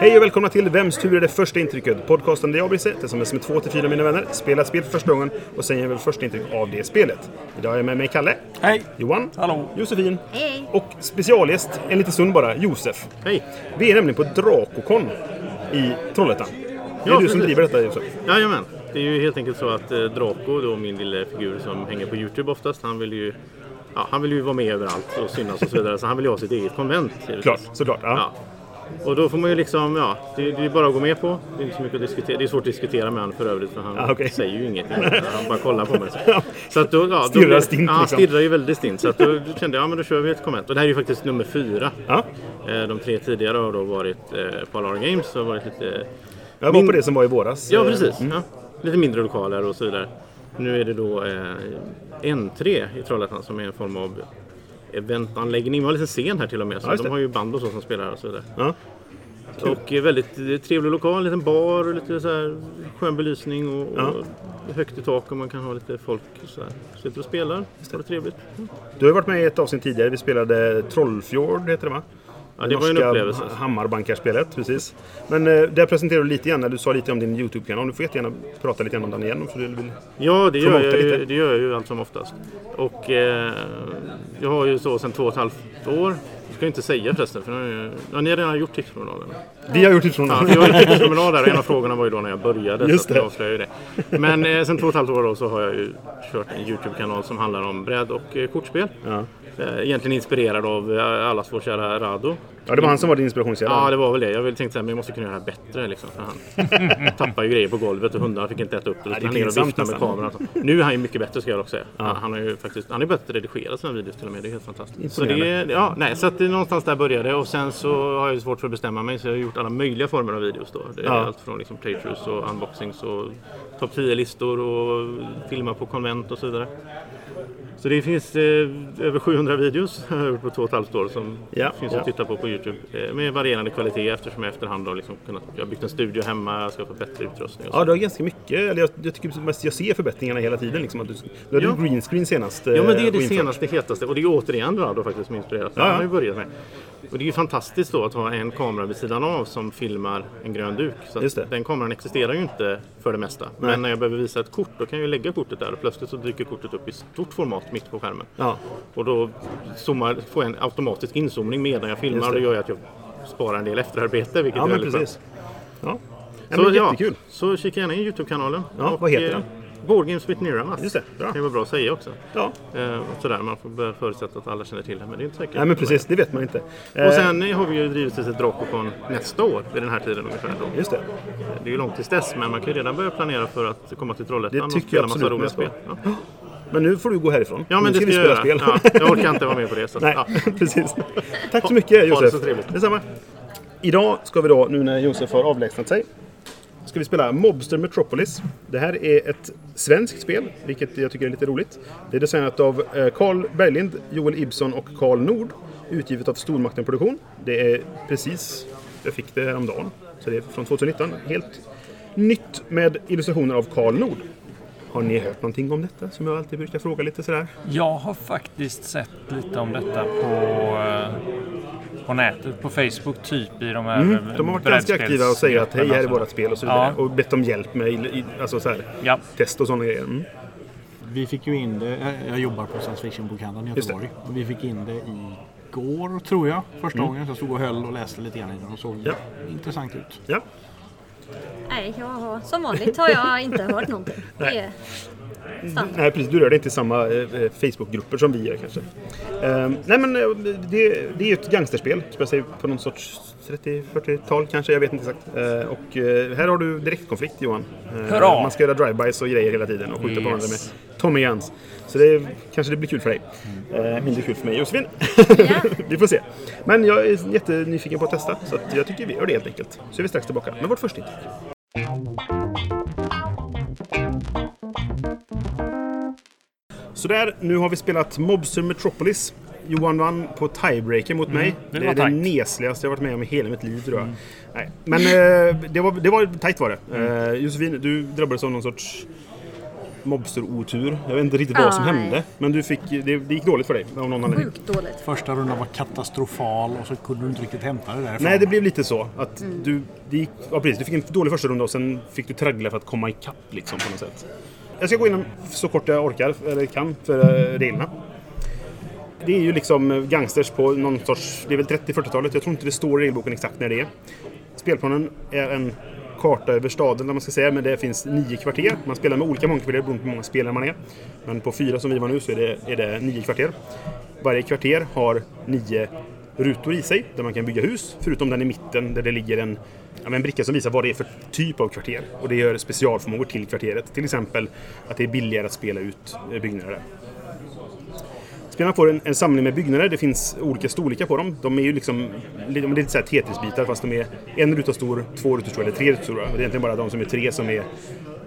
Hej och välkomna till Vems tur är det första intrycket? Podcasten där jag, Brisse, tillsammans med två till fyra mina vänner, spelar ett spel för första gången och sen ger väl första intryck av det spelet. Idag är jag med mig Kalle. Hej! Johan. Hallå. Josefin. Hej. Och specialgäst, en liten stund bara, Josef. Hej! Vi är nämligen på Dracocon i Trollhättan. Det är Ja, du som driver detta Josef. Jajamän. Det är ju helt enkelt så att eh, Draco, då min lilla figur som hänger på Youtube oftast, han vill ju Ja, han vill ju vara med överallt och synas och så vidare. Så han vill ju ha sitt eget konvent. Klart, såklart. Ja. Ja. Och då får man ju liksom, ja, det, det är bara att gå med på. Det är inte så mycket att diskutera. Det är svårt att diskutera med honom för övrigt för han Ah, okej. säger ju ingenting. Han bara kollar på mig. Så, så att då, ja, Stirrar stint, Ja, han liksom. stirrar ju väldigt stint. Så att då, kände jag, ja men då kör vi ett konvent. Och det här är ju faktiskt nummer fyra. Ja. Eh, De tre tidigare har då varit eh, Polar Games. Har varit lite Jag var Min- på det som var i våras. Ja, Eh, precis. Ja. Lite mindre lokaler och så vidare. Nu är det då eh, N3 i Trollhättan som är en form av eventanläggning. Vi har en liten scen här till och med. Så Ja, de har ju band och så som spelar och så vidare. Ja. Och eh, väldigt eh, trevlig lokal, en liten bar och lite så här skön belysning och, Ja. och högt i tak och man kan ha lite folk så här. Sitter och spelar. Har det trevligt. Du har varit med i ett avsnitt tidigare. Vi spelade Trollfjord, heter det va? Ja, det var ju en upplevelse. Hammarbankarspelet, precis. Men eh, där presenterade du lite grann, när du sa lite om din YouTube-kanal. Du får jättegärna prata lite grann om den igen. För du vill... Ja, det gör, jag ju, lite. det gör jag ju allt som oftast. Och eh, jag har ju så sedan två och ett halvt år. Jag ska inte säga förresten, för nu, jag- ja, ni har redan gjort tipspromenaden. Vi har gjort ifrån Ja, vi har ju tipspromenad där och en av frågorna var ju då när jag började. Just så det. jag avslöjar ju det. Men eh, sen två och ett halvt år då så har jag ju kört en YouTube-kanal som handlar om bräd och eh, kortspel. Ja. Eh, egentligen inspirerad av eh, allas vår kära Rado. ja, det var han som var din inspirationskälla. Ja, det var väl det. Jag ville tänkte men jag måste kunna göra det här bättre liksom. För han tappade ju grejer på golvet och hundarna fick inte äta upp det. Nej, det är ner och viftade med kameran. Nu är han ju mycket bättre ska jag dock säga. Han, han har ju faktiskt, han har ju börjat redigera sina videos till och med. Det är helt fantastiskt. Så det, är- ja, nej, så att det är någonstans där började och sen så har jag ju svårt för att bestämma mig så jag har gjort alla möjliga former av videos då. Det är Ja. allt från liksom playthroughs och unboxings och topp 10-listor och filma på konvent och så vidare. Så det finns eh, över 700 videos har jag gjort på två och ett halvt år som Ja, finns ja. att titta på på Youtube. Eh, med varierande kvalitet eftersom jag efterhand har liksom kunnat, jag har byggt en studio hemma, jag ska få bättre utrustning och så. Ja, du har ganska mycket. Eller jag, jag tycker mest jag ser förbättringarna hela tiden. Liksom, att du, du hade Ja. ju green screen senast. Ja men det är eh, det senaste hetaste och det är återigen Rado faktiskt som inspirerat. Ja, Han ja. har ju börjat med. Och det är ju fantastiskt då att ha en kamera vid sidan av som filmar en grön duk. Så den kameran existerar ju inte för det mesta. Nej. Men när jag behöver visa ett kort då kan jag ju lägga kortet där och plötsligt så dyker kortet upp i stort format mitt på skärmen. Ja. Och då zoomar, får jag en automatisk inzoomning medan jag filmar och det. gör att jag sparar en del efterarbete vilket ja, är väldigt precis. Ja. Ja, bra. men Så, ja, så kika gärna in Youtube-kanalen. Ja, vad heter eh, den? Board Games with Niramas. Just det, bra. Det vara bra att säga också. Ja. Eh, sådär, man får börja förutsätta att alla känner till det, men det är inte säkert. Nej, men precis. Det vet man inte. Eh, Och sen eh, har vi ju drivit ett Drakocon nästa år vid den här tiden ungefär. Då. Just det. Det är ju långt tills dess, men man kan ju redan börja planera för att komma till Trollhättan och spela jag massa roliga spel. Ja. Men nu får du gå härifrån. ja, men nu det ska vi spela spel. Ja, jag orkar inte vara med på det. Så. Nej, Ja. precis. Tack så mycket Ha Josef. det så trevligt. Detsamma. Idag ska vi då, nu när Josef har avlägsnat sig, ska vi spela Mobster Metropolis. Det här är ett svenskt spel, vilket jag tycker är lite roligt. Det är designat av eh, Carl Berglind, Joel Ibson och Carl Nord. Utgivet av Stormakten Produktion. Det är precis, jag fick det häromdagen. Så det är från 2019. Helt nytt med illustrationer av Carl Nord. Har ni hört någonting om detta? Som jag alltid brukar fråga lite sådär. Jag har faktiskt sett lite om detta på, eh, på nätet, på Facebook, typ i de här Mm, De har varit ganska aktiva och säger att hej, här är vårt spel och så vidare. Ja. Och bett om hjälp med alltså så här, Ja. test och sådana grejer. Mm. Vi fick ju in det, jag- jag jobbar på science fiction-bokhandeln i. Göteborg. Och vi fick in det igår tror jag, första gången. Så jag stod och höll och läste lite grann i den och såg Mm. Ja. intressant ut. Ja. Nej, jag har, som vanligt har jag inte hört någonting. Det standard. Nej, precis. Du rör dig inte i samma eh, eh, Facebookgrupper som vi gör kanske. Ehm, nej, men eh, det, det är ju ett gangsterspel. Spelar sig på någon sorts 30-40-tal kanske, jag vet inte exakt. Och här har du direktkonflikt Johan. Hurra! man ska göra drive-bys och grejer hela tiden och skjuta på varandra med Yes. Tommy Guns. Så det kanske det blir kul för dig. Eh, mindre kul för mig Josefin. vi får se. Men jag är jättenyfiken på att testa så att jag tycker vi gör det helt enkelt. Så är vi strax tillbaka med vårt första intryck. Så där, nu har vi spelat Mobster Metropolis. Johan vann på tiebreaker mot mig. det Det, var är det nesligaste jag varit med om i hela mitt liv tror jag. Nej. Men eh, det, var, det var tajt var det. Eh, Josefin, du drabbades av någon sorts Mobster-otur. Jag vet inte riktigt vad som Aj. hände. Men du fick, det, det gick dåligt för dig av någon anledning. Sjukt dåligt. Första rundan var katastrofal och så kunde du inte riktigt hämta det därifrån. Nej, det blev lite så. Att du, det gick, ja, precis, du fick en dålig första runda och sen fick du traggla för att komma ikapp liksom, på något sätt. Jag ska gå igenom så kort jag orkar, eller kan, för eh, reglerna. Det är ju liksom eh, gangsters på någon sorts... Det är väl 30-40-talet. Jag tror inte det står i regelboken exakt när det är. Spelplanen är en karta över staden, där man ska säga, men det finns nio kvarter. Man spelar med olika mångkvarter beroende på hur många spelare man är. Men på fyra som vi var nu så är det, är det nio kvarter. Varje kvarter har nio rutor i sig där man kan bygga hus. Förutom den i mitten där det ligger en, ja, en bricka som visar vad det är för typ av kvarter. Och det gör specialförmågor till kvarteret. Till exempel att det är billigare att spela ut eh, byggnader där. Spelarna får en, en samling med byggnader. Det finns olika storlekar på dem. De är ju liksom de är lite så Tetris-bitar fast de är en ruta stor, två rutor stora eller tre rutor stora. Det är egentligen bara de som är tre som är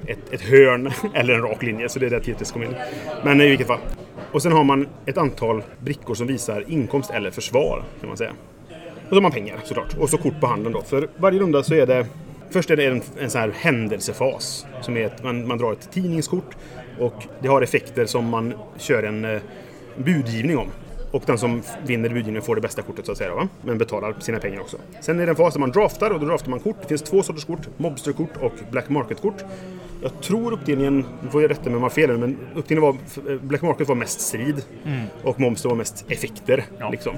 ett, ett hörn eller en rak linje. Så det är där Tetris kommer in. Men i vilket fall. Och sen har man ett antal brickor som visar inkomst eller försvar kan man säga. Och så har man pengar såklart. Och så kort på handen då. För varje runda så är det Först är det en, en sån här händelsefas. Som är att man, man drar ett tidningskort och det har effekter som man kör en eh, budgivning om. Och den som vinner budgivningen får det bästa kortet så att säga. Va? Men betalar sina pengar också. Sen är det en fas där man draftar och då draftar man kort. Det finns två sorters kort. Mobsterkort och Black Market-kort. Jag tror uppdelningen, nu får jag rätta mig om jag har fel men uppdelningen var, Black Market var mest strid och Mobster var mest effekter. Ja. Liksom.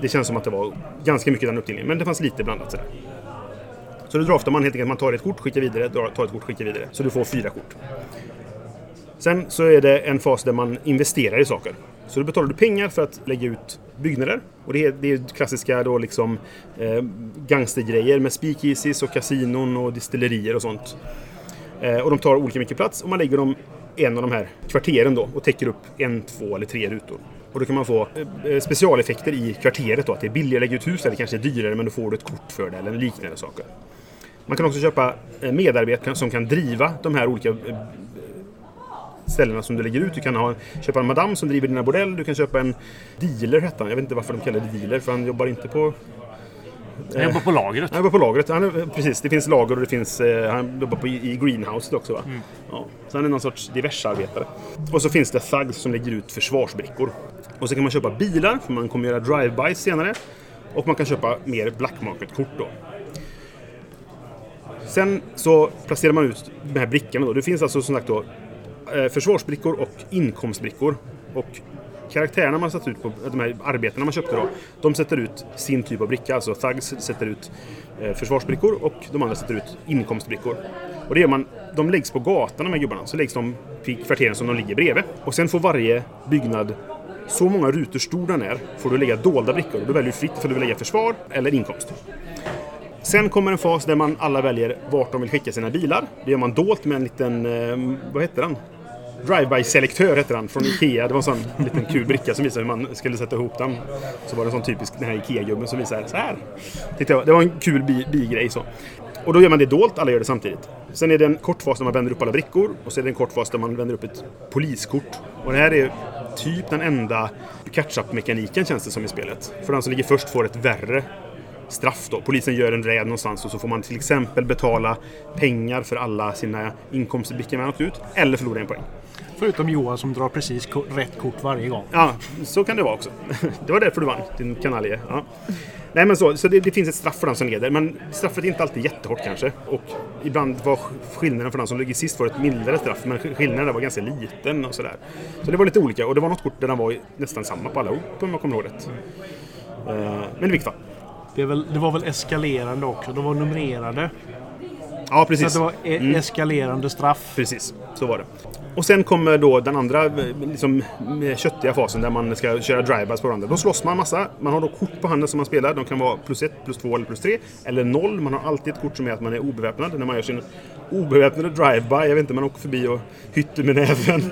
Det känns som att det var ganska mycket den uppdelningen, men det fanns lite blandat sådär. Så då draftar man helt enkelt, man tar ett kort, skickar vidare, tar ett kort, skickar vidare. Så du får fyra kort. Sen så är det en fas där man investerar i saker. Så då betalar du pengar för att lägga ut byggnader. Och det är, det är klassiska då liksom eh, gangstergrejer med speakeasies och kasinon och distillerier och sånt. Eh, och de tar olika mycket plats och man lägger dem i en av de här kvarteren då och täcker upp en, två eller tre rutor. Och då kan man få eh, eh, specialeffekter i kvarteret då, att det är billigare att lägga ut hus eller kanske dyrare men då får du ett kort för det eller liknande saker. Man kan också köpa medarbetare som kan driva de här olika ställena som du lägger ut. Du kan ha, köpa en madam som driver dina bordell. Du kan köpa en dealer hette han. Jag vet inte varför de kallar det dealer för han jobbar inte på... Jag jobbar på lagret. Han jobbar på lagret. Han är, precis, det finns lager och det finns... Eh, han jobbar på, i greenhouse också va? Ja, så han är någon sorts diversarbetare. Och så finns det thugs som lägger ut försvarsbrickor. Och så kan man köpa bilar, för man kommer göra drive-bys senare. Och man kan köpa mer black market-kort då. Sen så placerar man ut de här brickorna. Då. Det finns alltså som sagt då eh, försvarsbrickor och inkomstbrickor. Och karaktärerna man satt ut på, de här arbetena man köpte då, de sätter ut sin typ av bricka. Alltså Thugs sätter ut eh, försvarsbrickor och de andra sätter ut inkomstbrickor. Och det gör man, de läggs på gatan de här gubbarna, så läggs de i kvarteren som de ligger bredvid. Och sen får varje byggnad så många rutor stor den är, får du lägga dolda brickor. Och väljer fritt för du vill lägga försvar eller inkomst. Sen kommer en fas där man alla väljer vart de vill skicka sina bilar. Det gör man dolt med en liten, eh, vad heter den? Drive-by-selektör heter den, från Ikea. Det var en sån liten kul bricka som visade hur man skulle sätta ihop den. Så var det en sån typisk, den här Ikea-gubben som visade så här. Tyckte jag, det var en kul bi- bigrej så. Och då gör man det dolt, alla gör det samtidigt. Sen är det en kort fas där man vänder upp alla brickor och sen är det en kort fas där man vänder upp ett poliskort. Och det här är typ den enda catch-up-mekaniken känns det som i spelet. För den som ligger först får ett värre straff då. Polisen gör en räd någonstans och så får man till exempel betala pengar för alla sina inkomstbrickor man har åkt ut. Eller förlora en poäng. Förutom Johan som drar precis rätt kort varje gång. Ja, så kan det vara också. Det var därför du vann, din kanalje. Ja. Nej men så, så det, det finns ett straff för den som leder. Men straffet är inte alltid jättehårt kanske. Och ibland var skillnaden för den som ligger sist var ett mildare straff. Men skillnaden var ganska liten och sådär. Så det var lite olika. Och det var något kort där den var nästan samma på allihop om jag kommer ihåg rätt. Eh, Men i vilket fall. Det, väl, det var väl eskalerande också. De var numrerade. Ja, Så precis. att det var e- eskalerande straff. Precis, så var det. Och sen kommer då den andra eh, liksom, eh, köttiga fasen där man ska köra drivebys på varandra. Då slåss man massa. Man har då kort på handen som man spelar. De kan vara plus ett, plus två eller plus tre. Eller noll. Man har alltid ett kort som är att man är obeväpnad när man gör sin obeväpnade driveby. Jag vet inte, man åker förbi och hytter med näven.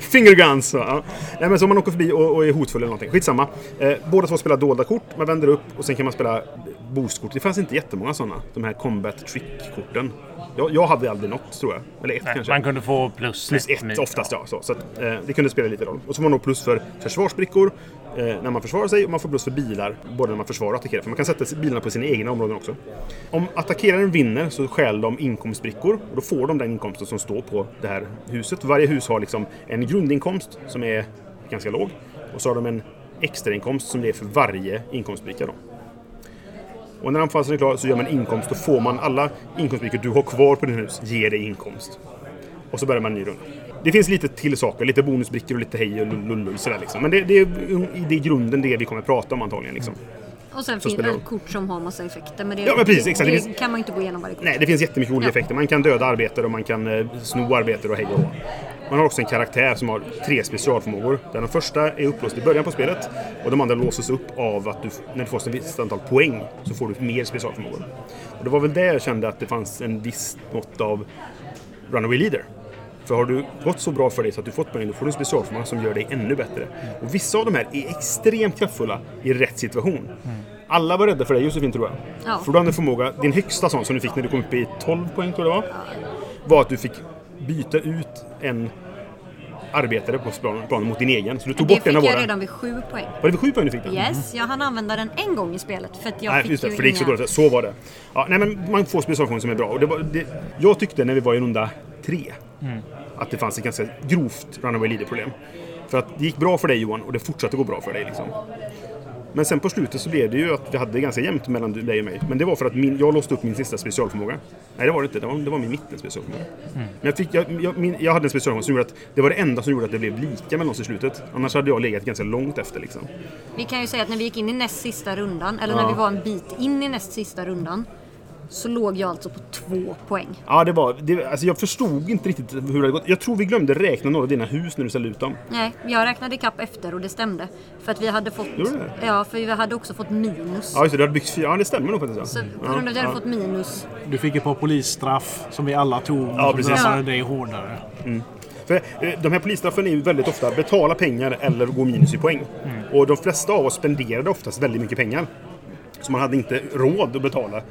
Fingerguns! Ja. Nej, men så man åker förbi och, och är hotfull eller någonting. Skitsamma. Eh, båda två spelar dolda kort. Man vänder upp och sen kan man spela boostkort. Det fanns inte jättemånga sådana. de här Combat Trick-korten. Jag, jag hade aldrig något tror jag. Eller ett Nej, kanske. man kunde få plus, Plus ett minus. oftast ja. Så, så att, eh, det kunde spela lite roll. Och så var det nog plus för försvarsbrickor eh, när man försvarar sig och man får plus för bilar både när man försvarar och attackerar. För man kan sätta bilarna på sina egna områden också. Om attackeraren vinner så stjäl de inkomstbrickor och då får de den inkomsten som står på det här huset. Varje hus har liksom en grundinkomst som är ganska låg och så har de en extrainkomst som det är för varje inkomstbricka. Då. Och när anfallsen är klar så gör man inkomst. Då får man alla inkomstbrickor du har kvar på din hus ger dig inkomst. Och så börjar man en ny runda. Det finns lite till saker, lite bonusbrickor och lite hej och lullull sådär liksom. Men det, det, är, det är i grunden det vi kommer prata om antagligen liksom. Och sen finns det kort som har massa effekter. Men det, Ja, men precis, exakt. Det kan man inte gå igenom varje kort. Nej, det finns jättemycket olika Ja. effekter. Man kan döda arbetare och man kan eh, sno arbetare och hej och. Man har också en karaktär som har tre specialförmågor. Där den första är upplåst i början på spelet och de andra låses upp av att du, när du får ett visst antal poäng så får du mer specialförmågor. Och det var väl där jag kände att det fanns en viss mått av Runaway Leader. För har du gått så bra för dig så att du fått poäng, då får du en specialförmåga som gör dig ännu bättre. Och vissa av de här är extremt kraftfulla i rätt situation. Alla var rädda för dig Josefin tror jag. Ja. För du hade en förmåga, din högsta sån som du fick när du kom upp i 12 poäng tror jag det var. Var att du fick byta ut en arbetare på planen, mot din egen. Så du tog Det bort fick en av jag våra. redan vid sju poäng. Var det vid 7 poäng du fick den? Yes, jag hann använda den en gång i spelet. För att jag Nej, fick just det, ju för det gick så dåligt. Så var det. Ja, nej, men man får specialfunktioner som är bra. Och det var, det, jag tyckte när vi var i runda tre att det fanns ett ganska grovt runaway leader-problem. För att det gick bra för dig Johan och det fortsatte gå bra för dig. Liksom. Men sen på slutet så blev det ju att vi hade det ganska jämnt mellan dig och mig. Men det var för att min, jag låste upp min sista specialförmåga. Nej, det var det inte. Det var, det var min mitten specialförmåga. Men jag, fick, jag, jag, min, jag hade en specialförmåga som gjorde att det var det enda som gjorde att det blev lika mellan oss i slutet. Annars hade jag legat ganska långt efter liksom. Vi kan ju säga att när vi gick in i näst sista rundan, eller när Ja. vi var en bit in i näst sista rundan, så låg jag alltså på två poäng. Ja, det var... Det, alltså jag förstod inte riktigt hur det hade gått. Jag tror vi glömde räkna några av dina hus när du ställde ut dem. Nej, jag räknade ikapp efter och det stämde. För att vi hade fått... Gjorde? Ja, för vi hade också fått minus. Ja, just det. Du hade byggt fyra. Ja, det stämmer nog faktiskt. Så Ja. på grund av att jag hade ja. fått minus. Du fick ett par polisstraff som vi alla tog. Ja, som precis. drabbade Ja. dig hårdare. För eh, de här polisstraffen är ju väldigt ofta betala pengar eller gå minus i poäng. Och de flesta av oss spenderade oftast väldigt mycket pengar. Så man hade inte råd att betala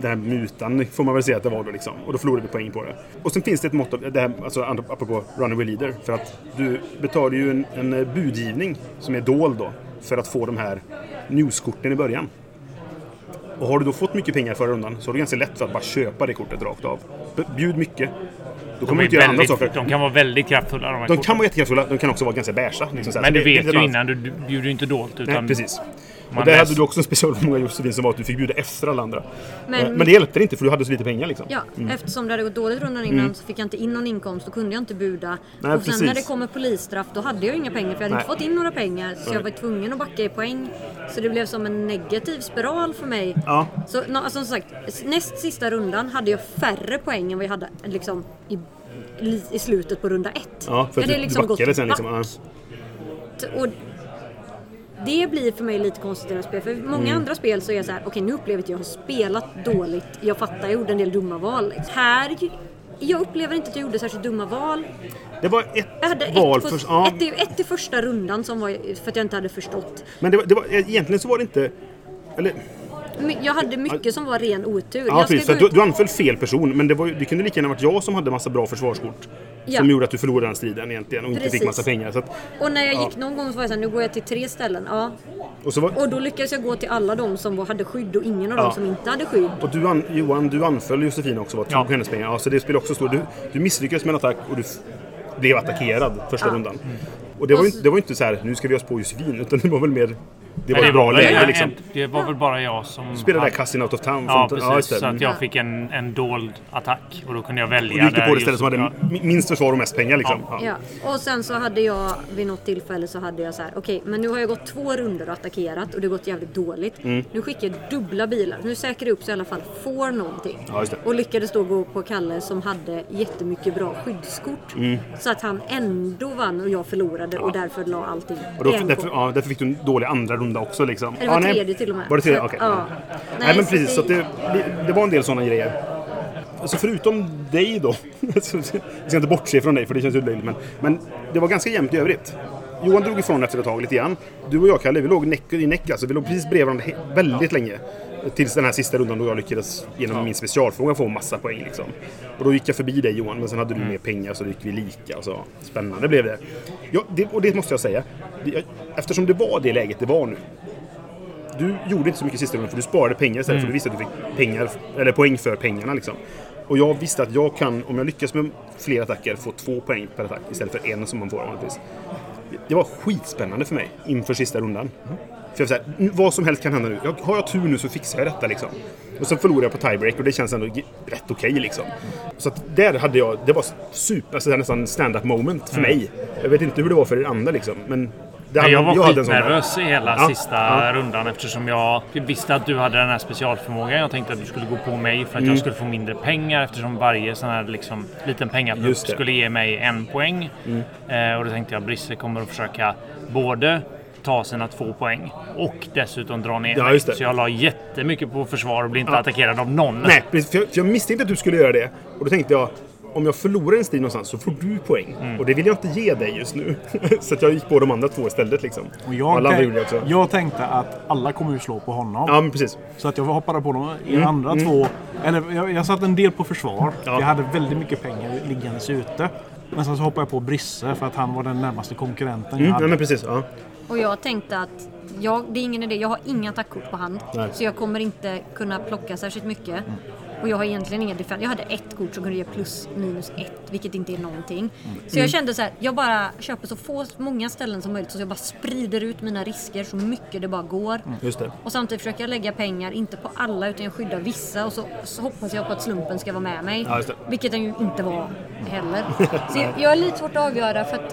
den här mutan får man väl säga att det var då liksom. Och då förlorade vi poäng på det. Och sen finns det ett mått av, det här, alltså apropå runaway leader. För att du betalar ju en, en eh, budgivning som är dold då. För att få de här newskorten i början. Och har du då fått mycket pengar förra rundan så är det ganska lätt för att bara köpa det kortet rakt av. Bjud mycket. Då kommer De, du inte göra andra väldigt, saker. de kan vara väldigt kraftfulla de här De korten. kan vara jättekraftfulla, de kan också vara ganska beiga. Liksom. Men du vet ju innan, du, du bjuder ju inte dolt. Utan Nej, precis. Man Och där hade du också en specialförmåga Josefin som var att du fick bjuda efter alla andra. Men- Men, det hjälpte inte för du hade så lite pengar liksom. Ja, eftersom det hade gått dåligt rundan innan så fick jag inte in någon inkomst. Då kunde jag inte buda. Nej, och sen precis. när det kommer polisstraff då hade jag inga pengar för jag hade Nej. inte fått in några pengar. Så jag var tvungen att backa i poäng. Så det blev som en negativ spiral för mig. Ja. Så nå- alltså, som sagt, näst sista rundan hade jag färre poäng än vad jag hade liksom, i, i slutet på runda ett. Ja, för att du, liksom du backade gått sen liksom. back. Ja. Och det blir för mig lite konstigt i det här spelet. För många Mm. andra spel så är jag så här, okej nu upplever jag att jag har spelat dåligt. Jag fattar, jag gjorde en del dumma val. Här, jag upplever inte att jag gjorde särskilt dumma val. Det var ett Jag hade val ett, på, för... Ja, ett, ett i första rundan som var för att jag inte hade förstått. men det var, det var, egentligen så var det inte... Eller, Jag hade mycket som var ren otur. ja, precis, du, du anföll fel person. Men det, var, det kunde lika gärna varit jag som hade massa bra försvarskort. Ja. Som gjorde att du förlorade den striden egentligen och inte Precis. fick massa pengar. Så att, Och när jag gick någon gång så var jag såhär, nu går jag till tre ställen. Ja. och, så var, Och då lyckades jag gå till alla de som var- hade skydd och ingen av dem Ja. som inte hade skydd. och du, an, Johan, du anföll Josefin också. Var, tog Ja. hennes pengar. Ja, så det spelar också stor... Du, du misslyckades med en attack och du blev attackerad första Ja. rundan. Och det var, ju, Och inte- så- det var ju inte så här, nu ska vi oss på Josefin. Utan det var väl mer... Det var Nej, ett bra väl läge en- liksom. Det var väl bara jag som... Spelade hade- Cassin Out of Town. Ja, precis. det. så att Mm. jag fick en, en dold attack. Och då kunde jag Och välja. du gick där på det stället som hade ja. mi- minst försvar och mest pengar liksom. Ja. Ja. Ja, och sen så hade jag vid något tillfälle så hade jag så här: okej men nu har jag gått två runder och attackerat och det har gått jävligt dåligt. Mm. Nu skickar jag dubbla bilar. Nu säkrar jag upp så jag i alla fall får någonting. Ja, just det. Och lyckades då gå på Kalle som hade jättemycket bra skyddskort. Mm. Så att han ändå vann och jag förlorade och därför la allting Och då, därför, ja, därför fick du en dålig andra runda också liksom. Det var nej. tredje till och med. Var det tredje? Så- Okej. ja. Nej, Nej, men så precis. Så det, det, var en del sådana grejer. Alltså förutom dig då. så- Jag ska inte bortse från dig för det känns löjligt. Men, men det var ganska jämnt i övrigt. Johan drog ifrån efter ett tag lite grann. Du och jag Kalle, vi låg neck i neck alltså. Vi låg precis bredvid varandra väldigt länge. Tills den här sista rundan då jag lyckades genom min specialfråga få massa poäng. Liksom. Och då gick jag förbi dig Johan, men sen hade du mer pengar så då gick vi lika. Och så. Spännande blev det. Ja, det. Och det måste jag säga. Eftersom det var det läget det var nu. Du gjorde inte så mycket sista rundan för du sparade pengar istället för du visste att du fick pengar, eller poäng för pengarna. Liksom. Och jag visste att jag kan, om jag lyckas med fler attacker, få två poäng per attack istället för en som man får vanligtvis. Det var skitspännande för mig inför sista rundan. För jag var här, "Nu, vad som helst kan hända nu. Jag, har jag tur nu så fixar jag detta liksom. Och sen förlorade jag på tiebreak och det känns ändå rätt okej liksom. Så att där hade jag, det var super, alltså nästan stand-up moment för mig. Jag vet inte hur det var för er andra liksom. Men hade- jag var skitnervös i hela Ja, sista ja. rundan eftersom jag visste att du hade den här specialförmågan. Jag tänkte att du skulle gå på mig för att jag skulle få mindre pengar eftersom varje sån här liksom, liten Mm. Mm. skulle ge mig en poäng. Eh, och då tänkte jag Brisse kommer att försöka både ta sina två poäng och dessutom dra ner Ja, mig. Så jag la jättemycket på försvar och blev inte Ja. attackerad av någon. Nej, precis, för jag, för jag misstänkte att du skulle göra det. Och då tänkte jag, om jag förlorar en strid någonstans så får du poäng. Mm. Och det vill jag inte ge dig just nu. så att jag gick på de andra två istället liksom. Och jag, alla andra också. jag tänkte att alla kommer ju slå på honom. Ja, men precis. Så att jag hoppade på de er andra två. Eller jag, jag satte en del på försvar. Mm. Ja. Jag hade väldigt mycket pengar liggandes ute. Men sen så hoppade jag på Brisse för att han var den närmaste konkurrenten jag Mm, hade. ja, men precis. Ja. Och jag tänkte att jag, det är ingen idé, jag har inga attackkort på hand. Nej. Så jag kommer inte kunna plocka särskilt mycket. Och jag har egentligen inga defense. Jag hade ett kort som kunde ge plus minus ett, vilket inte är någonting. Så jag kände så här, jag bara köper så få, många ställen som möjligt så jag bara sprider ut mina risker så mycket det bara går. Det. Och samtidigt försöker jag lägga pengar, inte på alla utan jag skyddar vissa och så, så hoppas jag på att slumpen ska vara med mig. Ja. Vilket den ju inte var heller. Så jag, jag är lite svårt att avgöra för att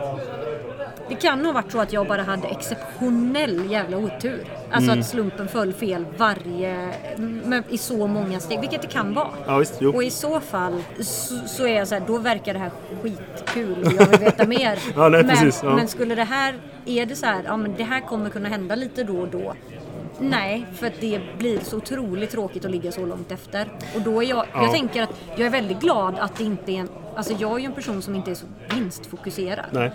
det kan nog varit så att jag bara hade exceptionell jävla otur. Alltså Mm. att slumpen föll fel varje, i så många steg, vilket det kan vara. Ja, visst. Och i så fall så, så är jag så här, då verkar det här skitkul och jag vill veta mer. Ja, nej, men, precis, ja. men skulle det här, är det så här, ja men det här kommer kunna hända lite då och då. Nej, för att det blir så otroligt tråkigt att ligga så långt efter. Och då är jag, Ja. jag tänker att jag är väldigt glad att det inte är en, alltså jag är ju en person som inte är så vinstfokuserad. Nej.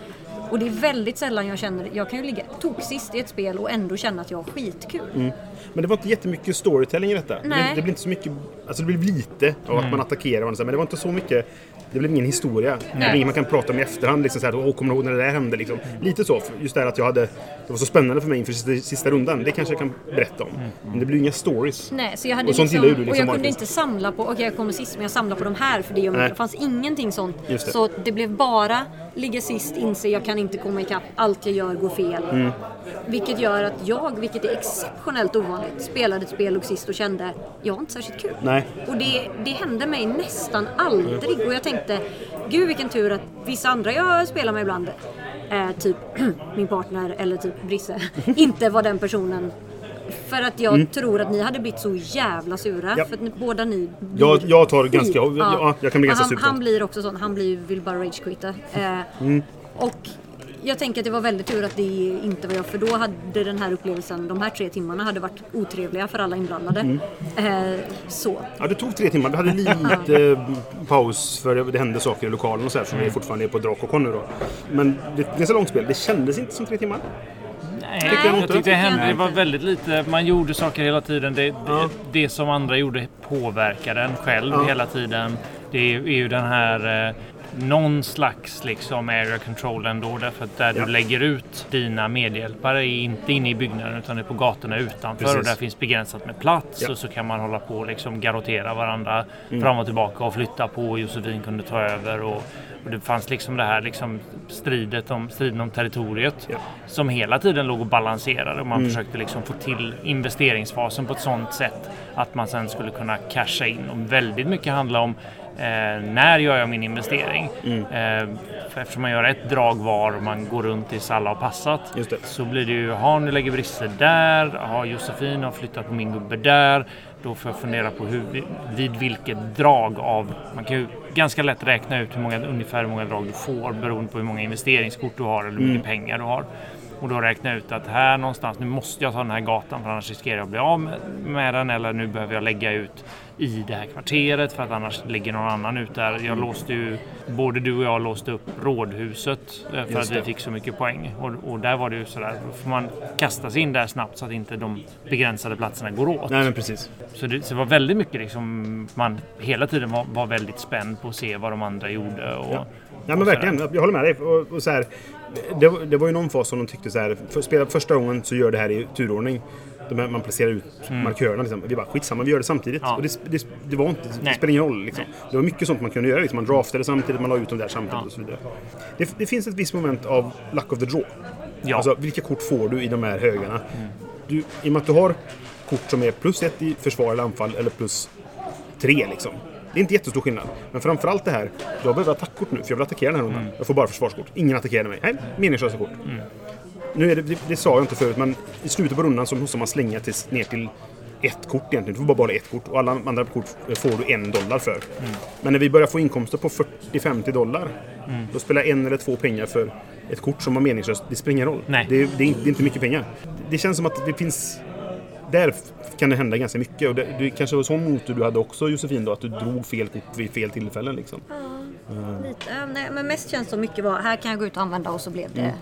Och det är väldigt sällan jag känner, jag kan ju ligga toksist i ett spel och ändå känna att jag har skitkul. Mm. Men det var inte jättemycket storytelling i detta. Det Nej. blev, det blev inte så mycket, alltså det blev lite av att man attackerar varandra, men det var inte så mycket det blev ingen historia. Det blev ingen man kan prata om i efterhand. Liksom så här, Åh, kommer du ihåg när det där hände? Liksom. Lite så. Just det här att jag hade... Det var så spännande för mig inför sista, sista rundan. Det kanske jag kan berätta om. Men det blir inga stories. Nej, så jag hade Och sånt liksom, du och liksom jag kunde vanligtvis. inte samla på, okej jag kommer sist men jag samlar på de här för det gör mig, Nej. det fanns ingenting sånt. Just det. Så det blev bara ligga sist, inse jag kan inte komma ikapp, allt jag gör går fel. Mm. Vilket gör att jag, vilket är exceptionellt ovanligt, spelade ett spel och sist och kände jag har inte särskilt kul. Nej. Och det, det hände mig nästan aldrig och jag tänkte gud vilken tur att vissa andra jag spelar med ibland eh, typ min partner eller typ Brisse inte var den personen för att jag tror att ni hade blivit så jävla sura. Mm. Ja. För att ni, båda ni Jag- jag tar ganska- skit. ja, jag kan bli ganska han, sur Han blir också sån. Han blir, vill bara ragequitta. Eh, Mm. Och jag tänker att det var väldigt tur att det inte var jag. För då hade den här upplevelsen, de här tre timmarna hade varit otrevliga för alla inblandade. Mm. Eh, så. Ja, det tog tre timmar. Det hade lite paus för det hände saker i lokalen och så här som vi fortfarande är på Drakokon nu då. Men det är ganska långt spel. Det kändes inte som tre timmar. Nej, jag jag, tyckte det hände. Det var väldigt lite. Man gjorde saker hela tiden. Det, det, det som andra gjorde påverkade en själv Ja. hela tiden. Det är, är ju den här eh, någon slags liksom area control ändå. Därför att där Ja. du lägger ut dina medhjälpare är inte inne i byggnaden utan är på gatorna utanför. Precis. Och där finns begränsat med plats. Ja. Och så kan man hålla på och liksom garrotera varandra Mm. fram och tillbaka och flytta på. Och Josefin kunde ta över. Och, och det fanns liksom det här liksom stridet om, striden om territoriet Ja. som hela tiden låg och balanserade och man Mm. försökte liksom få till investeringsfasen på ett sådant sätt att man sen skulle kunna casha in. Och väldigt mycket handlar om eh, när gör jag min investering? Mm. Eh, eftersom man gör ett drag var och man går runt tills alla har passat så blir det ju, ha nu lägger Brisse där, har Josefin har flyttat på min gubbe där. Då får jag fundera på hur, vid vilket drag av, man kan ju ganska lätt räkna ut hur många, ungefär hur många drag du får beroende på hur många investeringskort du har eller hur mycket pengar du har. Och då räkna ut att här någonstans, nu måste jag ta den här gatan för annars riskerar jag att bli av med, den eller nu behöver jag lägga ut i det här kvarteret för att annars ligger någon annan ut där. Jag låste ju, både du och jag låste upp rådhuset eh, för att vi fick så mycket poäng. Och, och där var det ju sådär, då får man kasta sig in där snabbt så att inte de begränsade platserna går åt. Nej men precis. Så det, så det var väldigt mycket liksom, man hela tiden var, var väldigt spänd på att se vad de andra gjorde. Och, Ja. Ja men verkligen, jag håller med dig. Och, och så här, det, var- det var ju någon fas som de tyckte så här, för, spela första gången så gör det här i turordning. Här, man placerar ut markörerna. Liksom. Vi bara skitsamma, vi gör det samtidigt. Mm. Ja. Och det, det, det, var inte, det Nej. spelar ingen roll. Liksom. Det var mycket sånt man kunde göra. Liksom. Man draftade samtidigt, man la ut dem där samtidigt och så vidare. Det, det finns ett visst moment av luck of the draw. Ja. Mm. Alltså vilka kort får du i de här högarna? Du, I och med att du har kort som är plus ett i försvar eller anfall eller plus tre liksom. Det är inte jättestor skillnad. Men framförallt det här, jag behöver attackkort nu för jag vill attackera den här rundan. Jag får bara försvarskort. Ingen attackerar mig. Nej, meningslösa kort. Nu är det, det, det sa jag inte förut, men i slutet på rundan så måste man slänga tills, ner till ett kort egentligen. Du får bara behålla ett kort och alla andra kort får du en dollar för. Men när vi börjar få inkomster på 40-50 dollar, då spelar en eller två pengar för ett kort som var meningslöst. Det spelar ingen roll. Det, är, det är inte mycket pengar. Det känns som att det finns... Där kan det hända ganska mycket. Och det, det kanske var sån motor du hade också Josefin då, att du drog fel kort vid fel tillfällen liksom. Lite, äh, nej, men mest känns det mycket var här kan jag gå ut och använda och så blev det.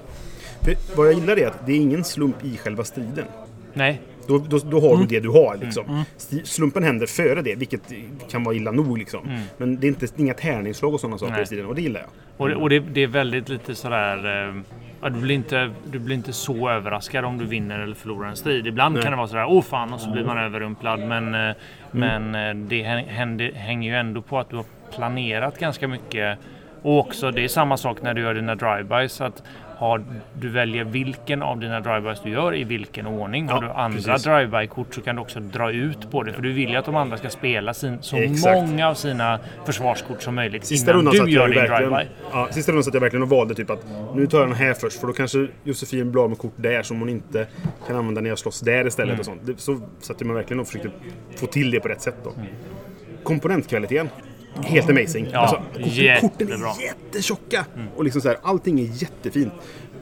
För vad jag gillar är att det är ingen slump i själva striden. Nej, Då, då, då har du det du har. Liksom. Sti- Slumpen händer före det, vilket kan vara illa nog. Liksom. Men det är inte, inga tärningsslag och sådana saker Nej. i striden och det gillar jag. och, det, och det, det är väldigt lite sådär... Eh, ja, du, blir inte, du blir inte så överraskad om du vinner eller förlorar en strid. Ibland Nej. kan det vara sådär, åh fan, och så blir man överrumplad. Men, eh, men eh, det hä- händer, hänger ju ändå på att du har planerat ganska mycket. Och också, det är samma sak när du gör dina drive-bys. Att har, du väljer vilken av dina drive-bys du gör i vilken ordning. Har Ja, du andra drive-by-kort så kan du också dra ut på det. För du vill ju att de andra ska spela sin, så Exakt. många av sina försvarskort som möjligt Sista innan rundan du gör din verkligen, drive-by. ja, sista rundan satt jag verkligen och valde typ att nu tar jag den här först för då kanske Josefin blir av med kort där som hon inte kan använda när jag slåss där istället. Mm. Och sånt. Så satt jag mig verkligen och försökte få till det på rätt sätt. Då. Komponentkvaliteten. Helt amazing. Ja, alltså, korten, är jättetjocka. Och liksom så här, allting är jättefint.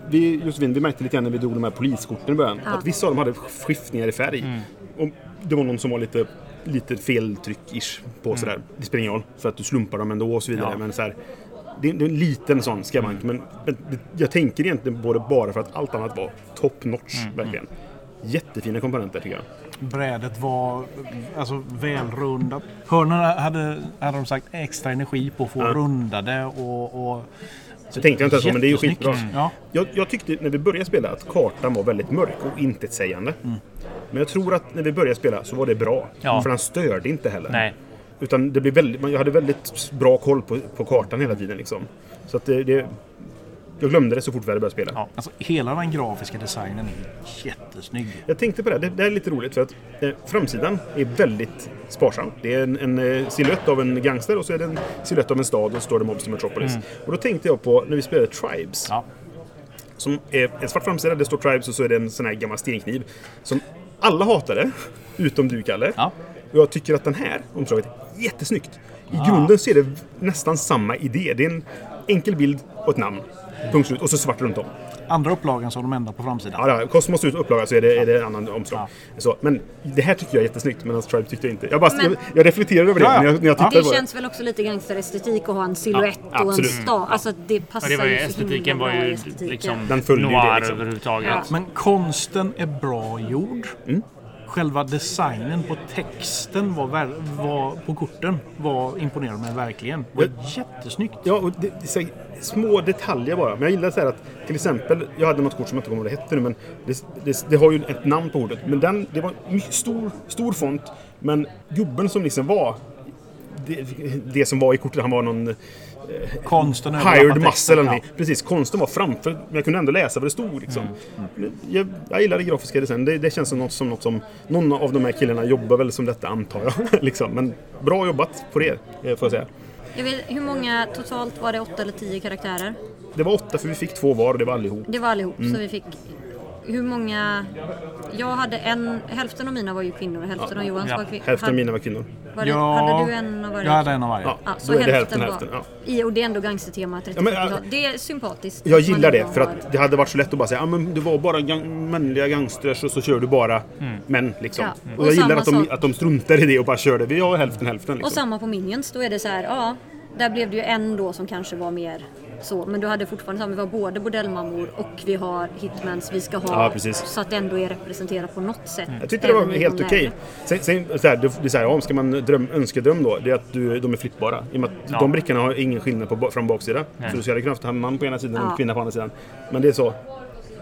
Vi, Josefin, vi märkte lite grann när vi drog de här poliskorten i början. Att vissa av dem hade skiftningar i färg. Mm. Och det var någon som var lite, lite feltryck-ish på sådär. Det spelar ingen roll för att du slumpar dem ändå och så vidare. Mm. Ja. Men så här, det, är- det är en liten sån skavank. Men, men det- jag tänker egentligen på det bara för att allt annat var top notch. Mm, Verkligen. Jättefina komponenter tycker jag. Brädet var alltså, välrundat. Hörnorna hade, hade de sagt extra energi på att få rundade och... och Så tänkte jag inte ens på, men det är ju skitbra. Ja. Jag, jag tyckte när vi började spela att kartan var väldigt mörk och intetsägande. Men jag tror att när vi började spela så var det bra. Ja. För den störde inte heller. Nej. Utan det blev väldigt, man- jag hade väldigt bra koll på, på kartan hela tiden. Liksom. Så att det, det, jag glömde det så fort vi hade börjat spela. Ja. Alltså, hela den grafiska designen är jättesnygg. Jag tänkte på det, det, det är lite roligt för att eh, framsidan är väldigt sparsam. Det är en, en eh, silhuett av en gangster och så är det en silhuett av en stad och så står det Mobster Metropolis. Och då tänkte jag på när vi spelade Tribes. Ja. Som är en svart framsida, det står Tribes och så är det en sån här gammal stenkniv. Som alla hatade, utom du Kalle. Ja. Och jag tycker att den här omslaget är jättesnyggt. I grunden så är det nästan samma idé. Det är en enkel bild och ett namn. Punkt slut. Och så svart runt om. Andra upplagan som de ändrar på framsidan. Ja, ja, Cosmos ut upplaga så är det, är det en annan omslag. Så, men det här tycker jag är jättesnyggt, medan Tribe tyckte jag inte. Jag, bara, Men- jag, jag reflekterade över det Ja, ja. när jag, när jag tittade Det på känns väl också lite gangsterestetik att ha en silhuett Ja, och en absolut. stad. Alltså det passar Ja, det var ju, så estetiken var ju liksom Den ju det, noir liksom. överhuvudtaget. Ja. Men konsten är bra gjord. Mm. Själva designen på texten var, var, på korten var imponerande mig verkligen. Det var jättesnyggt. Ja, och det, det här, små detaljer bara. Men jag gillar så här att till exempel, jag hade något kort som jag inte kommer ihåg vad det hette nu, men det, det, det har ju ett namn på kortet. Men den, det var stor, stor font, men gubben som liksom var det, det som var i kortet, han var någon Konsten överlappar hired muscle eller ja. Precis, konsten var framför, men jag kunde ändå läsa vad det stod. Liksom. Mm, Jag, jag gillar det grafiska design. Det, det känns som något, som något som någon av de här killarna jobbar väl som detta antar jag. liksom. Men bra jobbat på det, eh, får jag säga. Jag vet, hur många totalt var det? Åtta eller tio karaktärer? Det var åtta för vi fick två var och det var allihop. Det var allihop. Mm. Så vi fick... Hur många... Jag hade en... Hälften av mina var ju kvinnor och hälften av Johans Ja, var kvinnor. Hälften av mina var kvinnor. Var det, Ja, hade du en av varje? Jag hade en av varje. Ja, Ja, så då är det hälften, hälften var... hälften. Ja. I, och det är ändå gangstertema 30 Ja, men, äh, Det är sympatiskt. Jag att gillar det för att det hade varit så lätt att bara säga ah, men det var bara gang- manliga gangsters och så kör du bara män. Liksom. Ja. Och, Och jag gillar samma att de, att de struntar i det och bara kör det. Vi har hälften hälften. Och Liksom. samma på Minions, då är det så här, ja, där blev det ju en då som kanske var mer så, men du hade fortfarande så vi har både bordellmammor och vi har hitmans vi ska ha Ja, precis. så att det ändå är representerat på något sätt. Jag tyckte det var helt okej. Sen, sen, så här, det, är så här, ja, ska man dröm, önskedröm då, det är att du, de är flyttbara. I och med att Ja. de brickorna har ingen skillnad på ba- fram och baksida. Så du skulle kunna haft en man på ena sidan och en kvinna på andra sidan. Men det är så.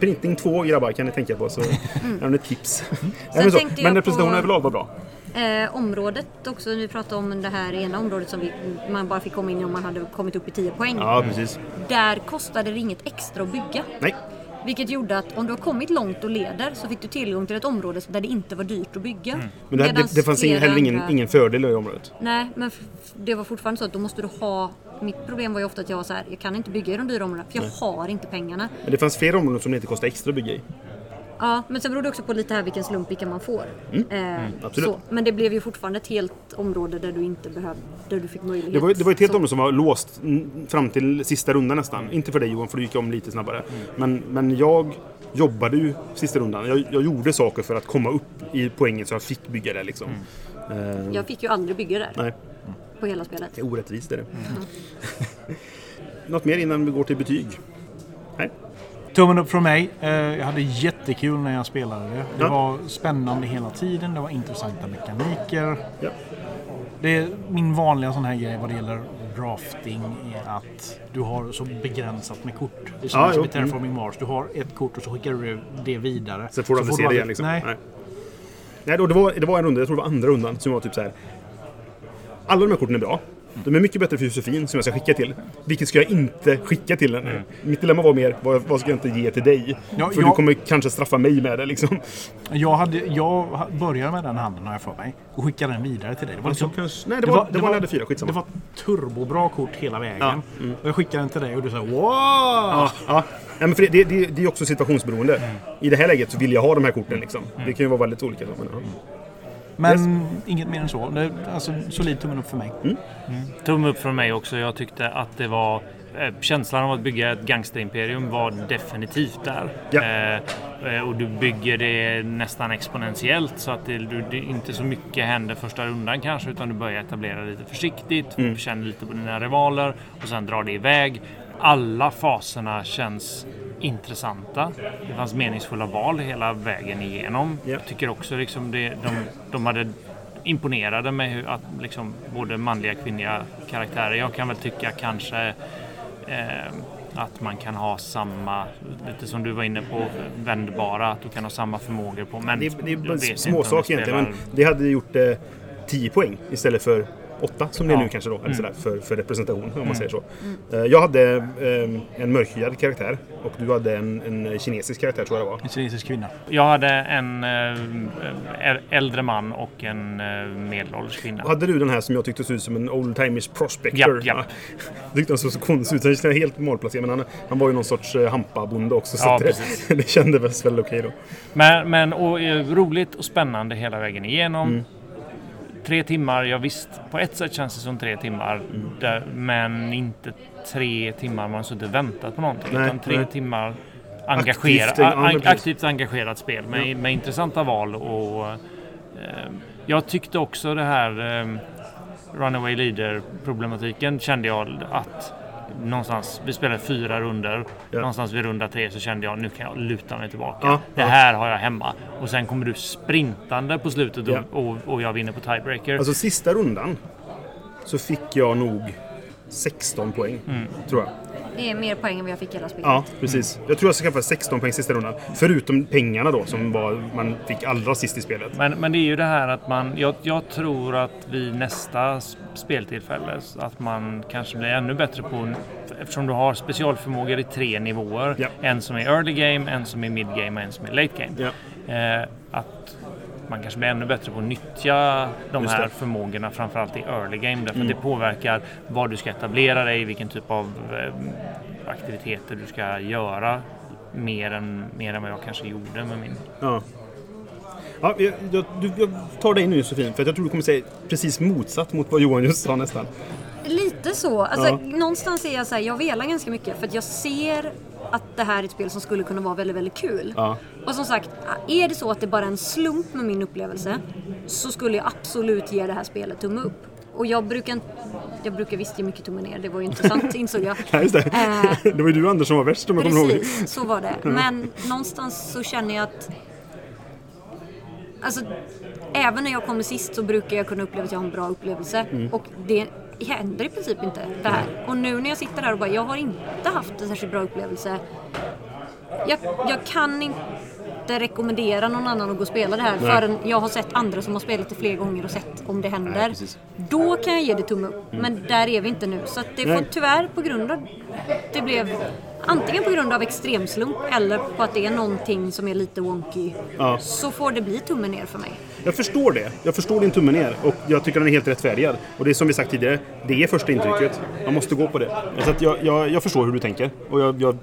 Printing 2 grabbar kan ni tänka på. Så är det ett tips. Men så, men representationen på- överlag var bra. Eh, området också, vi pratade om det här ena området som vi, man bara fick komma in i om man hade kommit upp i 10 poäng. Ja, precis. Där kostade det inget extra att bygga. Nej, Vilket gjorde att om du har kommit långt och leder så fick du tillgång till ett område där det inte var dyrt att bygga. Mm. men det, det, det fanns ingen, heller ingen, ingen fördel i det området. Nej, men det var fortfarande så att då måste du ha... Mitt problem var ju ofta att jag var så här, jag kan inte bygga i de dyra områdena för jag har inte pengarna. Men det fanns fler områden som det inte kostade extra att bygga i. Ja, men sen beror det också på lite här vilken slump vilka man får. Eh, absolut. så. Men det blev ju fortfarande ett helt område där du inte behövde, där du fick möjlighet. Det var, det var ett helt Så- område som var låst mm, fram till sista rundan nästan. Inte för dig Johan, för du gick om lite snabbare. Men, men jag jobbade ju sista rundan. Jag, jag gjorde saker för att komma upp i poängen så jag fick bygga det liksom. Eh, Jag fick ju aldrig bygga där Nej, på hela spelet. det är orättvist är det. Något mer innan vi går till betyg? Nej? Tummen upp från mig. Eh, Jag hade jättekul när jag spelade det. Det Ja. var spännande hela tiden. Det var intressanta mekaniker. Ja. Det är min vanliga sån här grej vad det gäller drafting är att du har så begränsat med kort. Det är som Ja, som jo. i Terraforming Mars. Du har ett kort och så skickar du det vidare. Sen får du aldrig se det igen liksom. Nej. Nej. Nej, då, det, var, det var en runda, jag tror det var andra rundan, som var typ så här. Alla de här korten är bra. De är mycket bättre för Josefin som jag ska skicka till. Vilket ska jag inte skicka till henne? Mitt dilemma var mer, vad, vad ska jag inte ge till dig? Ja, för jag- du kommer kanske straffa mig med det liksom. Jag, hade, jag började med den handen har jag för mig och skickade den vidare till dig. Det var, liksom, kanske- nej, det var- det var när jag hade fyra, skitsamma. Det var turbobra kort hela vägen. Ja, mm. Och jag skickade den till dig och du sa wow! Ja, ja. Nej, men för det, det, det, det är också situationsberoende. I det här läget så vill jag ha de här korten liksom. Det kan ju vara väldigt olika. så, Men. Men inget mer än så. Det, alltså, solid tummen upp för mig. Tumme upp från mig också. Jag tyckte att det var eh, Känslan av att bygga ett gangsterimperium var definitivt där. Ja. Eh, och du bygger det nästan exponentiellt så att det, du, det inte så mycket händer första rundan kanske utan du börjar etablera lite försiktigt, känner lite på dina rivaler och sen drar det iväg. Alla faserna känns intressanta. Det fanns meningsfulla val hela vägen igenom. Ja. Jag tycker också liksom det, de, de hade imponerade mig hur att liksom både manliga och kvinnliga karaktärer. Jag kan väl tycka kanske eh, att man kan ha samma, lite som du var inne på, vändbara, att du kan ha samma förmågor på. Men Det, det är bara saker egentligen. Men det hade gjort eh, 10 poäng istället för 8 som det är nu kanske då. Eller sådär, för, för representation om man säger så. Mm. Eh, jag hade eh, en mörkhyad karaktär och du hade en, en kinesisk karaktär tror jag det var. En kinesisk kvinna. Jag hade en eh, äldre man och en medelålders kvinna. Hade du den här som jag tyckte såg ut som en old timers prospector? Japp, japp. Ja. Jag tyckte han såg så konstig ut. Han kändes helt målplacerad. Men han, han var ju någon sorts hampabonde också. Så Ja, det, det kändes väl okej då. Men, men och, roligt och spännande hela vägen igenom. Mm. Tre timmar, ja visst, på ett sätt känns det som tre timmar. Mm. Där, men inte tre timmar man suttit och väntat på någonting. Nej, utan tre nej. timmar Aktivt, engagera, ja, men a- precis. aktivt engagerat spel med, med intressanta val. Och, eh, jag tyckte också det här eh, Runaway Leader-problematiken kände jag att någonstans, vi spelade fyra runder Ja. Någonstans vid runda tre så kände jag nu kan jag luta mig tillbaka. Ja, det ja. här har jag hemma. Och sen kommer du sprintande på slutet och, Ja. och, och jag vinner på tiebreaker. Alltså sista rundan så fick jag nog 16 poäng. Mm. Tror jag. Det är mer poäng än vad jag fick i hela spelet. Ja, precis. Jag tror jag skaffade 16 poäng sista rundan. Förutom pengarna då som var, man fick allra sist i spelet. Men, men det är ju det här att man, jag, jag tror att vid nästa speltillfälle att man kanske blir ännu bättre på, eftersom du har specialförmågor i tre nivåer. Ja. En som är early game, en som är mid game och en som är late game. Ja. Eh, att man kanske blir ännu bättre på att nyttja de Just här det. Mm. förmågorna framförallt i early game därför att det påverkar vad du ska etablera dig, vilken typ av eh, aktiviteter du ska göra mer än, mer än vad jag kanske gjorde med min. Ja. Ja, jag, jag, jag tar dig nu Josefin, för jag tror du kommer säga precis motsatt mot vad Johan just sa nästan. Lite så. Alltså, Ja. Någonstans är jag så här, jag velar ganska mycket för att jag ser att det här är ett spel som skulle kunna vara väldigt, väldigt kul. Ja. Och som sagt, är det så att det bara är en slump med min upplevelse så skulle jag absolut ge det här spelet tumme upp. Och jag brukar. Jag brukar visst ge mycket tumme ner, det var ju inte sant insåg jag. Ja, just det. Eh, det var ju du Anders som var värst om jag kommer ihåg. Precis, så var det. Men någonstans så känner jag att... Alltså, även när jag kommer sist så brukar jag kunna uppleva att jag har en bra upplevelse. Mm. Och det händer i princip inte det här. Och nu när jag sitter här och bara, jag har inte haft en särskilt bra upplevelse. Jag, jag kan inte rekommendera någon annan att gå och spela det här Nej. förrän jag har sett andra som har spelat det fler gånger och sett om det händer. precis. Då kan jag ge det tumme upp. Men där är vi inte nu. Så det Nej. får tyvärr på grund av det blev antingen på grund av extremslump eller på att det är någonting som är lite wonky. Ja. Så får det bli tummen ner för mig. Jag förstår det. Jag förstår din tumme ner och jag tycker den är helt rättfärdigad. Och det är som vi sagt tidigare, det är första intrycket. Man måste gå på det. Så jag, jag, jag förstår hur du tänker. Och jag, jag,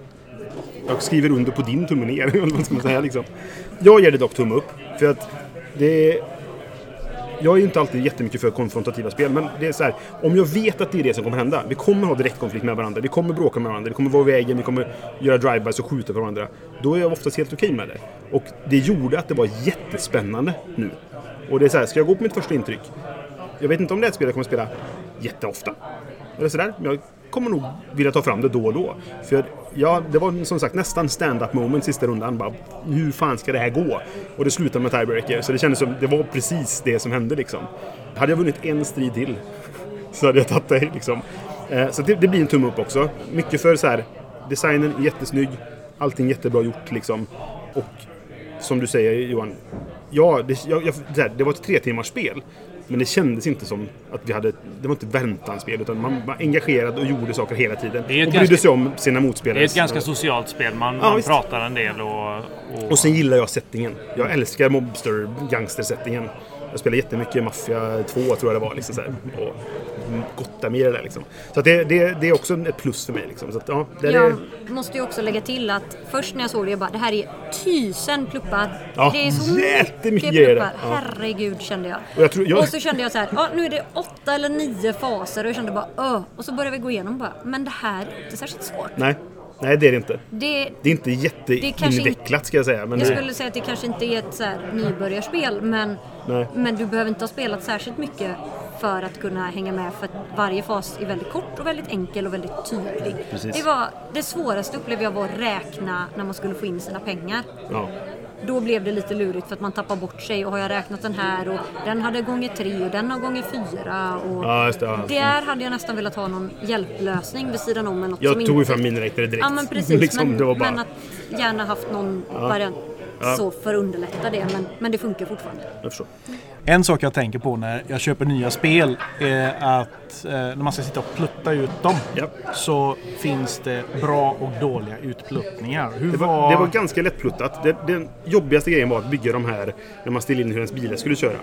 jag skriver under på din tumme ner. vad ska man säga, liksom. Jag ger det dock tumme upp. För att det jag är ju inte alltid jättemycket för konfrontativa spel, men det är så här. Om jag vet att det är det som kommer hända. Vi kommer ha direktkonflikt med varandra. Vi kommer bråka med varandra. Vi kommer vara i vägen. Vi kommer göra drive-bys och skjuta på varandra. Då är jag oftast helt okej med det. Och det gjorde att det var jättespännande nu. Och det är så här, ska jag gå på mitt första intryck? Jag vet inte om det är ett spel jag kommer spela jätteofta. Eller sådär. Men jag kommer nog vilja ta fram det då och då. För ja, det var som sagt nästan stand-up moment sista rundan. Bara, hur fan ska det här gå? Och det slutade med tiebreaker. Så det kändes som det var precis det som hände liksom. Hade jag vunnit en strid till så hade jag tagit dig. liksom. Eh, så det, det blir en tumme upp också. Mycket för så här, designen är jättesnygg. Allting jättebra gjort liksom. Och som du säger Johan. Ja, det, jag, jag, det, här, det var ett tre timmars spel. Men det kändes inte som att vi hade... Det var inte väntanspel utan man var engagerad och gjorde saker hela tiden. Och brydde ganska- sig om sina motspelare. Det är ett ganska socialt spel. Man, Ja, man pratar en del och... och, Och sen gillar jag settingen. Jag älskar mobster gangster-settingen. Jag spelar jättemycket Mafia 2 tror jag det var. Liksom, så här, och Gotham i det där liksom. Så det, det, det är också ett plus för mig. Liksom. Så att, ja, det är, Jag måste ju också lägga till att först när jag såg det, jag bara det här är tusen pluppar. Ja, det är så jättemycket pluppar. Ja. Herregud kände jag. Och jag tror- jag- Och så kände jag så här, ja, nu är det åtta eller nio faser och jag kände bara öh. Och så började vi gå igenom bara, men det här är inte särskilt svårt. nej, nej, det är det inte. Det, Det är inte jätteinvecklat ska jag säga. Men jag det, skulle säga att det kanske inte är ett så här nybörjarspel men, Nej. men du behöver inte ha spelat särskilt mycket för att kunna hänga med för att varje fas är väldigt kort och väldigt enkel och väldigt tydlig. Precis. Det, var, det svåraste upplevde jag var att räkna när man skulle få in sina pengar. ja. Då blev det lite lurigt för att man tappar bort sig och har jag räknat den här och den hade gånger tre och den har gånger fyra. Och Ja, det. Ja. Där hade jag nästan velat ha någon hjälplösning vid sidan om. Något Jag som tog ju inte... fram miniräknare direkt. Ja men precis, liksom, men, bara... men att gärna haft någon variant så för att underlätta det. Men, men det funkar fortfarande. Jag förstår. En sak jag tänker på när jag köper nya spel är att eh, när man ska sitta och plutta ut dem Ja. så finns det bra och dåliga utpluttningar. Hur Det var, det var ganska lättpluttat. Det, den jobbigaste grejen var att bygga de här när man ställde in hur ens bilar skulle köra.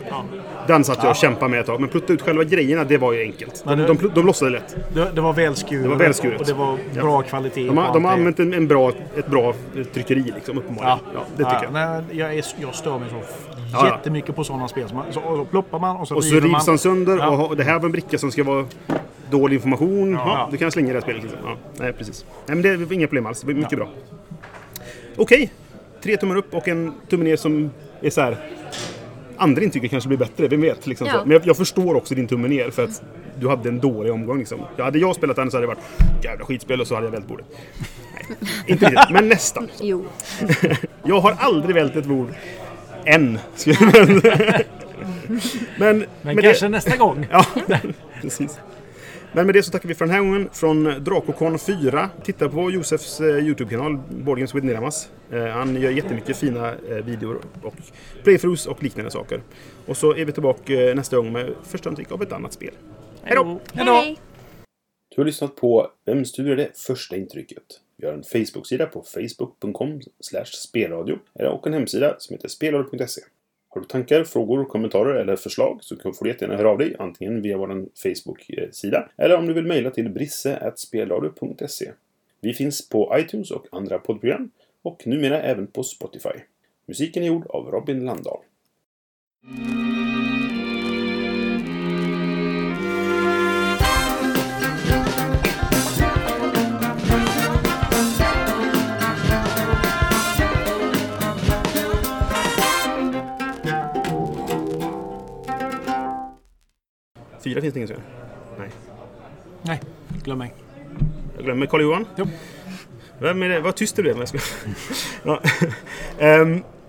Den satt jag och kämpade med ett tag. Men plutta ut själva grejerna, det var ju enkelt. De, Men de, det- de, lossade lätt. det, det var välskuret. Det var välskuret. Och det var Ja. bra kvalitet. De har, de har det. använt en, en bra, ett bra tryckeri liksom, uppenbarligen. Ja, det tycker jag. Nej, jag, är, jag stör mig så Ja, ja. jättemycket på sådana spel. Så, man, så, och så ploppar man och så Och så river rivs man. han sönder Ja. och det här var en bricka som ska vara dålig information. Ja, ja. Du kan slänga det här spelet. Liksom. Ja, nej, precis. Nej, men det är inga problem alls. Det blir mycket bra. Okej. Tre tummar upp och en tumme ner som är så här. Andra intrycket kanske blir bättre, vem vet? Liksom Ja. så. Men jag, jag förstår också din tumme ner för att du hade en dålig omgång. Liksom. Ja, hade jag spelat den så hade det varit jävla skitspel och så hade jag vält bordet. Nej, inte riktigt, men nästan. Jo. Jag har aldrig vält ett bord. Än. skulle jag. Men, Men kanske det, nästa gång. Ja, precis. Men med det så tackar vi för den här gången från Drakokon 4. Titta på Josefs eh, YouTube-kanal, Board Games with Niramas. Eh, han gör jättemycket fina eh, videor och playthroughs och liknande saker. Och så är vi tillbaka nästa gång med första intryck av ett annat spel. Hej då! Hej. Du har lyssnat på Vem det första intrycket? Vi har en Facebook-sida på facebook.com spelradio och en hemsida som heter spelradio.se. Har du tankar, frågor, kommentarer eller förslag så får du jättegärna höra av dig antingen via vår Facebook-sida eller om du vill mejla till brisse.spelradio.se. Vi finns på iTunes och andra poddprogram och numera även på Spotify. Musiken är gjord av Robin Landahl. Fyra finns det ingen gör. Nej. Nej, glöm mig. Jag glömmer Karl-Johan. Jo. Vem är det? Vad tyst du blev. Jag ska... ja. Ehm,